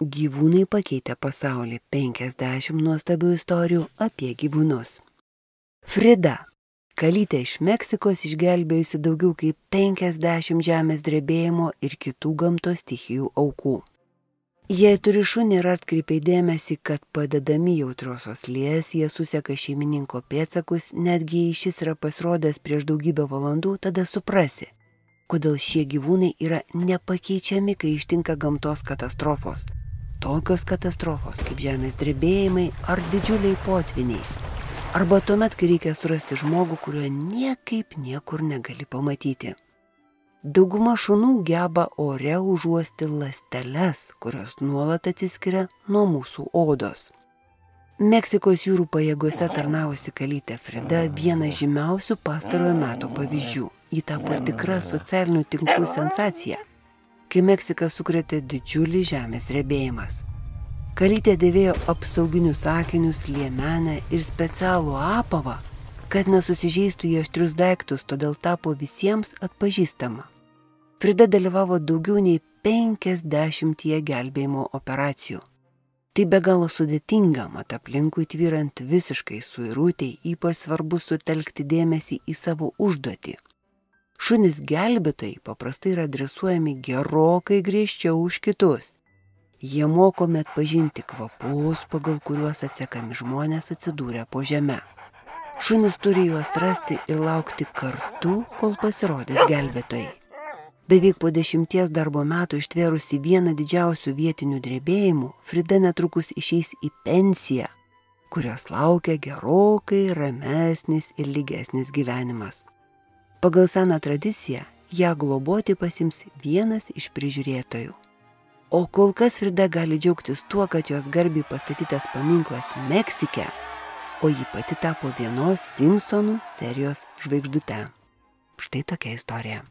Gyvūnai pakeitė pasaulį 50 nuostabių istorijų apie gyvūnus. Frida, kalytė iš Meksikos išgelbėjusi daugiau kaip 50 žemės drebėjimo ir kitų gamtos stichijų aukų. Jei turi šunį ir atkreipiai dėmesį, kad padedami jautrosios lies, jie suseka šeimininko pėtsakus, netgi jei šis yra pasirodęs prieš daugybę valandų, tada suprasi, kodėl šie gyvūnai yra nepakeičiami, kai ištinka gamtos katastrofos tokios katastrofos kaip žemės drebėjimai ar didžiuliai potviniai. Arba tuomet, kai reikia surasti žmogų, kurio niekaip niekur negali pamatyti. Dauguma šunų geba ore užuosti lasteles, kurios nuolat atsiskiria nuo mūsų odos. Meksikos jūrų pajėgose tarnavusi kalytė Frida vienas žymiausių pastarojo meto pavyzdžių. Ji tapo tikra socialinių tinklų sensacija kai Meksiką sukrėtė didžiulis žemės drebėjimas. Kalytė dėvėjo apsauginius akinius, liemenę ir specialų apavą, kad nesusižeistų į aštrius daiktus, todėl tapo visiems atpažįstama. Frida dalyvavo daugiau nei 50 gelbėjimo operacijų. Tai be galo sudėtinga, mat aplinkui tvyrant visiškai suirūtei, ypač svarbu sutelkti dėmesį į savo užduotį Šunys gelbėtojai paprastai yra dresuojami gerokai griežčiau už kitus. Jie mokomi atpažinti kvapus, pagal kuriuos atsekami žmonės atsidūrę po žemę. Šunys turi juos rasti ir laukti kartu, kol pasirodys gelbėtojai. Beveik po dešimties darbo metų ištvėrusi vieną didžiausių vietinių drebėjimų, Frida netrukus išeis į pensiją, kurios laukia gerokai ramesnis ir lygesnis gyvenimas. Pagal seną tradiciją ją globoti pasims vienas iš prižiūrėtojų. O kol kas Frida gali džiaugtis tuo, kad jos garbiai pastatytas paminklas Meksike, o ji pati tapo vienos Simpsonų serijos žvaigždute. Štai tokia istorija.